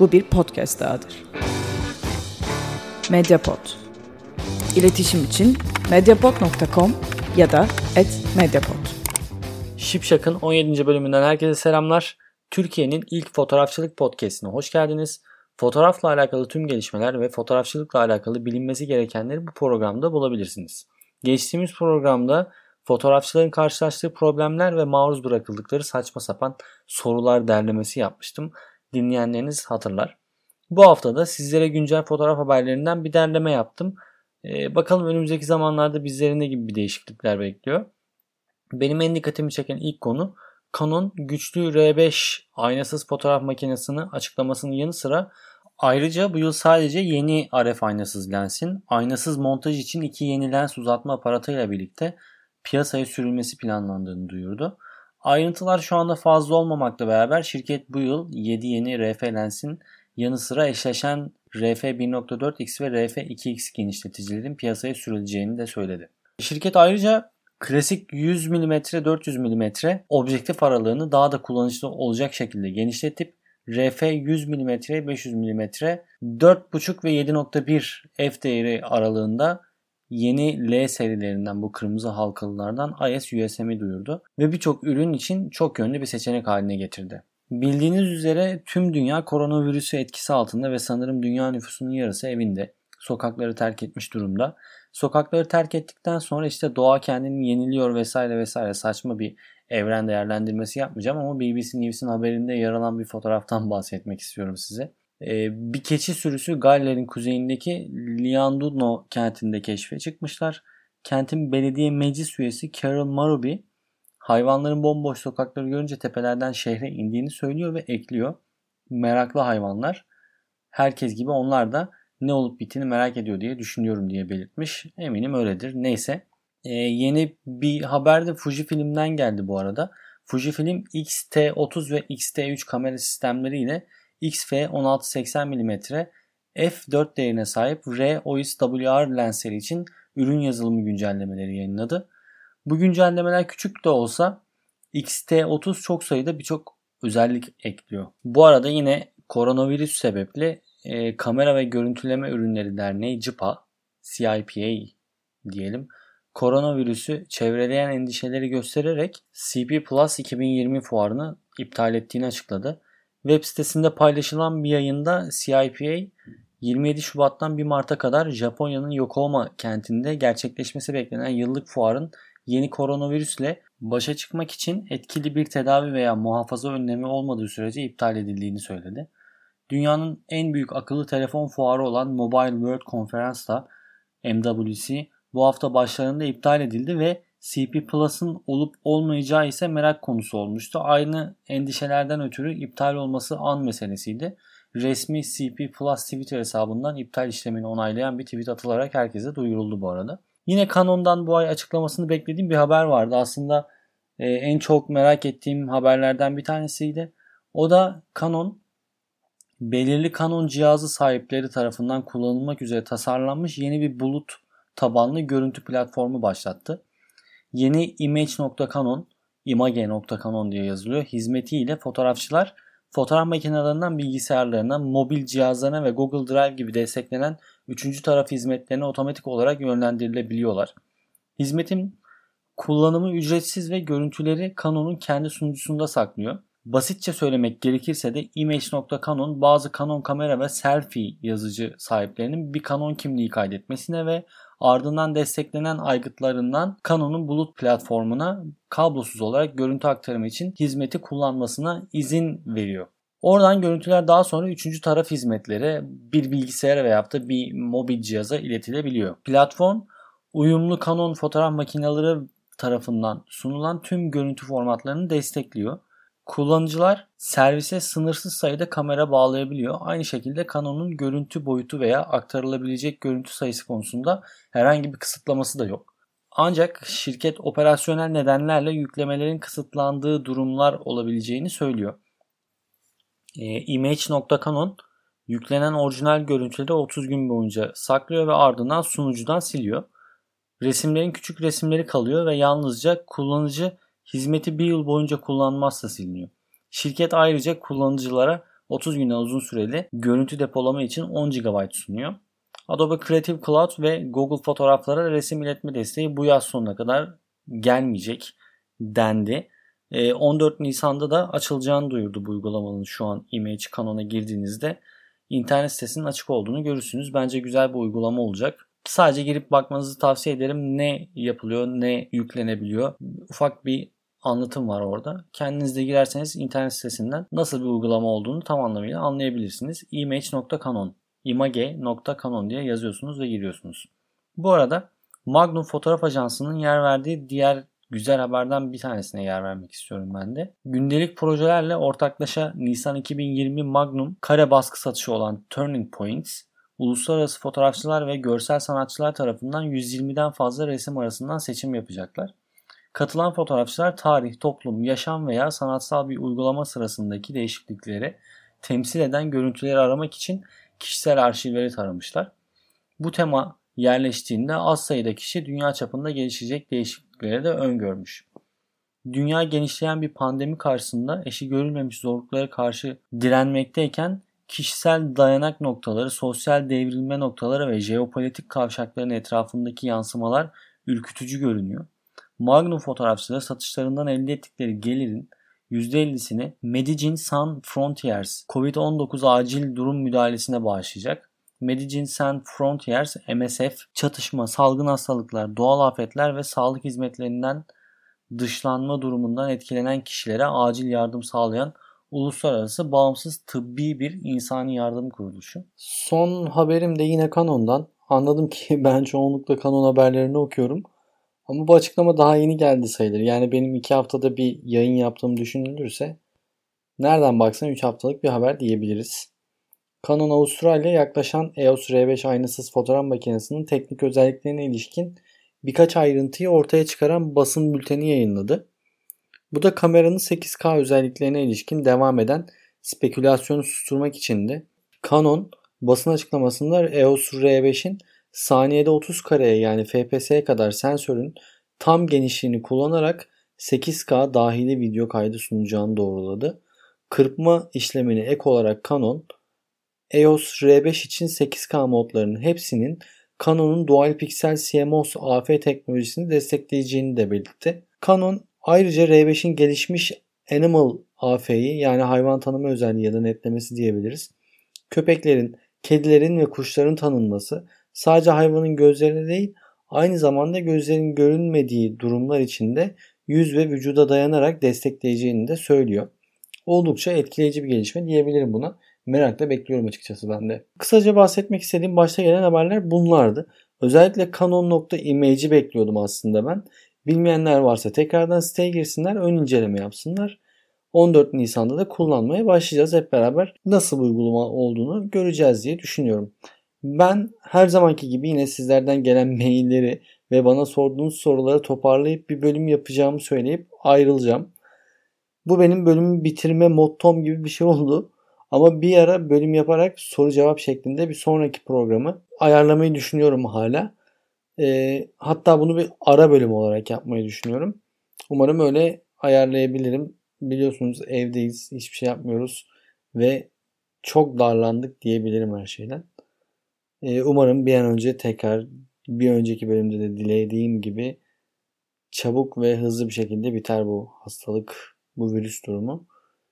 Bu bir podcast dahadır. Mediapod. İletişim için mediapod.com ya da @mediapod. Şipşak'ın 17. bölümünden herkese selamlar. Türkiye'nin ilk fotoğrafçılık podcastine hoş geldiniz. Fotoğrafla alakalı tüm gelişmeler ve fotoğrafçılıkla alakalı bilinmesi gerekenleri bu programda bulabilirsiniz. Geçtiğimiz programda fotoğrafçıların karşılaştığı problemler ve maruz bırakıldıkları saçma sapan sorular derlemesi yapmıştım. Dinleyenleriniz hatırlar. Bu hafta da sizlere güncel fotoğraf haberlerinden bir derleme yaptım. Ee, bakalım önümüzdeki zamanlarda bizleri ne gibi bir değişiklikler bekliyor. Benim en dikkatimi çeken ilk konu Canon güçlü R5 aynasız fotoğraf makinesini açıklamasının yanı sıra ayrıca bu yıl sadece yeni RF aynasız lensin aynasız montaj için iki yeni lens uzatma aparatıyla birlikte piyasaya sürülmesi planlandığını duyurdu. Ayrıntılar şu anda fazla olmamakla beraber şirket bu yıl 7 yeni RF lensin yanı sıra eşleşen RF 1.4x ve RF 2x genişleticilerin piyasaya sürüleceğini de söyledi. Şirket ayrıca klasik 100 mm 400 mm objektif aralığını daha da kullanışlı olacak şekilde genişletip RF 100 mm 500 mm 4.5 ve 7.1 f değeri aralığında yeni L serilerinden bu kırmızı halkalılardan IS USM'i duyurdu ve birçok ürün için çok yönlü bir seçenek haline getirdi. Bildiğiniz üzere tüm dünya koronavirüsü etkisi altında ve sanırım dünya nüfusunun yarısı evinde. Sokakları terk etmiş durumda. Sokakları terk ettikten sonra işte doğa kendini yeniliyor vesaire vesaire saçma bir evren değerlendirmesi yapmayacağım ama BBC News'in haberinde yer alan bir fotoğraftan bahsetmek istiyorum size. Ee, bir keçi sürüsü Galler'in kuzeyindeki Lianduno kentinde keşfe çıkmışlar. Kentin belediye meclis üyesi Carol Maruby hayvanların bomboş sokakları görünce tepelerden şehre indiğini söylüyor ve ekliyor. Meraklı hayvanlar. Herkes gibi onlar da ne olup bittiğini merak ediyor diye düşünüyorum diye belirtmiş. Eminim öyledir. Neyse. Ee, yeni bir haber de Fujifilm'den geldi bu arada. Fujifilm X-T30 ve X-T3 kamera sistemleriyle XF 1680 mm f4 değerine sahip R-OIS-WR lensleri için ürün yazılımı güncellemeleri yayınladı. Bu güncellemeler küçük de olsa XT30 çok sayıda birçok özellik ekliyor. Bu arada yine koronavirüs sebeple e, Kamera ve Görüntüleme Ürünleri Derneği CIPA, CIPA diyelim, koronavirüsü çevreleyen endişeleri göstererek CP Plus 2020 fuarını iptal ettiğini açıkladı. Web sitesinde paylaşılan bir yayında CIPA 27 Şubat'tan 1 Mart'a kadar Japonya'nın Yokohama kentinde gerçekleşmesi beklenen yıllık fuarın yeni koronavirüsle başa çıkmak için etkili bir tedavi veya muhafaza önlemi olmadığı sürece iptal edildiğini söyledi. Dünyanın en büyük akıllı telefon fuarı olan Mobile World Conference da MWC bu hafta başlarında iptal edildi ve CP Plus'ın olup olmayacağı ise merak konusu olmuştu. Aynı endişelerden ötürü iptal olması an meselesiydi. Resmi CP Plus Twitter hesabından iptal işlemini onaylayan bir tweet atılarak herkese duyuruldu bu arada. Yine Canon'dan bu ay açıklamasını beklediğim bir haber vardı. Aslında e, en çok merak ettiğim haberlerden bir tanesiydi. O da Canon belirli Canon cihazı sahipleri tarafından kullanılmak üzere tasarlanmış yeni bir bulut tabanlı görüntü platformu başlattı. Yeni image.canon, image.canon diye yazılıyor. Hizmetiyle fotoğrafçılar fotoğraf makinelerinden bilgisayarlarına, mobil cihazlarına ve Google Drive gibi desteklenen üçüncü taraf hizmetlerine otomatik olarak yönlendirilebiliyorlar. Hizmetin kullanımı ücretsiz ve görüntüleri Canon'un kendi sunucusunda saklıyor. Basitçe söylemek gerekirse de image.canon bazı Canon kamera ve selfie yazıcı sahiplerinin bir Canon kimliği kaydetmesine ve ardından desteklenen aygıtlarından Canon'un bulut platformuna kablosuz olarak görüntü aktarımı için hizmeti kullanmasına izin veriyor. Oradan görüntüler daha sonra üçüncü taraf hizmetlere bir bilgisayara veya da bir mobil cihaza iletilebiliyor. Platform uyumlu Canon fotoğraf makineleri tarafından sunulan tüm görüntü formatlarını destekliyor. Kullanıcılar servise sınırsız sayıda kamera bağlayabiliyor. Aynı şekilde Canon'un görüntü boyutu veya aktarılabilecek görüntü sayısı konusunda herhangi bir kısıtlaması da yok. Ancak şirket operasyonel nedenlerle yüklemelerin kısıtlandığı durumlar olabileceğini söylüyor. E, Image.canon yüklenen orijinal görüntüleri 30 gün boyunca saklıyor ve ardından sunucudan siliyor. Resimlerin küçük resimleri kalıyor ve yalnızca kullanıcı hizmeti bir yıl boyunca kullanmazsa siliniyor. Şirket ayrıca kullanıcılara 30 günden uzun süreli görüntü depolama için 10 GB sunuyor. Adobe Creative Cloud ve Google fotoğraflara resim iletme desteği bu yaz sonuna kadar gelmeyecek dendi. 14 Nisan'da da açılacağını duyurdu bu uygulamanın şu an Image Canon'a girdiğinizde internet sitesinin açık olduğunu görürsünüz. Bence güzel bir uygulama olacak. Sadece girip bakmanızı tavsiye ederim. Ne yapılıyor, ne yüklenebiliyor. Ufak bir anlatım var orada. Kendiniz de girerseniz internet sitesinden nasıl bir uygulama olduğunu tam anlamıyla anlayabilirsiniz. image.canon image.canon diye yazıyorsunuz ve giriyorsunuz. Bu arada Magnum Fotoğraf Ajansı'nın yer verdiği diğer güzel haberden bir tanesine yer vermek istiyorum ben de. Gündelik projelerle ortaklaşa Nisan 2020 Magnum kare baskı satışı olan Turning Points, uluslararası fotoğrafçılar ve görsel sanatçılar tarafından 120'den fazla resim arasından seçim yapacaklar. Katılan fotoğrafçılar tarih, toplum, yaşam veya sanatsal bir uygulama sırasındaki değişiklikleri temsil eden görüntüleri aramak için kişisel arşivleri taramışlar. Bu tema yerleştiğinde az sayıda kişi dünya çapında gelişecek değişiklikleri de öngörmüş. Dünya genişleyen bir pandemi karşısında eşi görülmemiş zorluklara karşı direnmekteyken kişisel dayanak noktaları, sosyal devrilme noktaları ve jeopolitik kavşakların etrafındaki yansımalar ürkütücü görünüyor. Magnum fotoğrafçıları satışlarından elde ettikleri gelirin %50'sini Medicine Sans Frontiers COVID-19 acil durum müdahalesine bağışlayacak. Medicine Sans Frontiers MSF çatışma, salgın hastalıklar, doğal afetler ve sağlık hizmetlerinden dışlanma durumundan etkilenen kişilere acil yardım sağlayan uluslararası bağımsız tıbbi bir insani yardım kuruluşu. Son haberim de yine Canon'dan. Anladım ki ben çoğunlukla Canon haberlerini okuyorum. Ama bu açıklama daha yeni geldi sayılır. Yani benim iki haftada bir yayın yaptığım düşünülürse nereden baksan 3 haftalık bir haber diyebiliriz. Canon Avustralya yaklaşan EOS R5 aynasız fotoğraf makinesinin teknik özelliklerine ilişkin birkaç ayrıntıyı ortaya çıkaran basın bülteni yayınladı. Bu da kameranın 8K özelliklerine ilişkin devam eden spekülasyonu susturmak içindi. Canon basın açıklamasında EOS R5'in saniyede 30 kareye yani FPS'ye kadar sensörün tam genişliğini kullanarak 8K dahili video kaydı sunacağını doğruladı. Kırpma işlemini ek olarak Canon EOS R5 için 8K modlarının hepsinin Canon'un Dual Pixel CMOS AF teknolojisini destekleyeceğini de belirtti. Canon ayrıca R5'in gelişmiş Animal AF'yi yani hayvan tanıma özelliği ya da netlemesi diyebiliriz. Köpeklerin, kedilerin ve kuşların tanınması sadece hayvanın gözlerine değil aynı zamanda gözlerin görünmediği durumlar içinde yüz ve vücuda dayanarak destekleyeceğini de söylüyor. Oldukça etkileyici bir gelişme diyebilirim buna. Merakla bekliyorum açıkçası ben de. Kısaca bahsetmek istediğim başta gelen haberler bunlardı. Özellikle Canon.image'i bekliyordum aslında ben. Bilmeyenler varsa tekrardan siteye girsinler, ön inceleme yapsınlar. 14 Nisan'da da kullanmaya başlayacağız hep beraber. Nasıl bir uygulama olduğunu göreceğiz diye düşünüyorum. Ben her zamanki gibi yine sizlerden gelen mailleri ve bana sorduğunuz soruları toparlayıp bir bölüm yapacağımı söyleyip ayrılacağım. Bu benim bölümü bitirme mottom gibi bir şey oldu. Ama bir ara bölüm yaparak soru cevap şeklinde bir sonraki programı ayarlamayı düşünüyorum hala. E, hatta bunu bir ara bölüm olarak yapmayı düşünüyorum. Umarım öyle ayarlayabilirim. Biliyorsunuz evdeyiz, hiçbir şey yapmıyoruz ve çok darlandık diyebilirim her şeyden. E, umarım bir an önce tekrar bir önceki bölümde de dilediğim gibi çabuk ve hızlı bir şekilde biter bu hastalık, bu virüs durumu.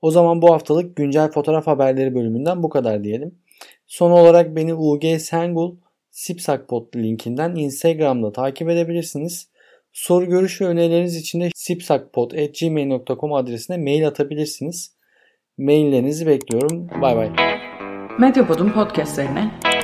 O zaman bu haftalık güncel fotoğraf haberleri bölümünden bu kadar diyelim. Son olarak beni UG Sengul Sipsakpot linkinden Instagram'da takip edebilirsiniz. Soru, görüş ve önerileriniz için de sipsakpot.gmail.com adresine mail atabilirsiniz. Maillerinizi bekliyorum. Bay bay. Medyapod'un podcastlerine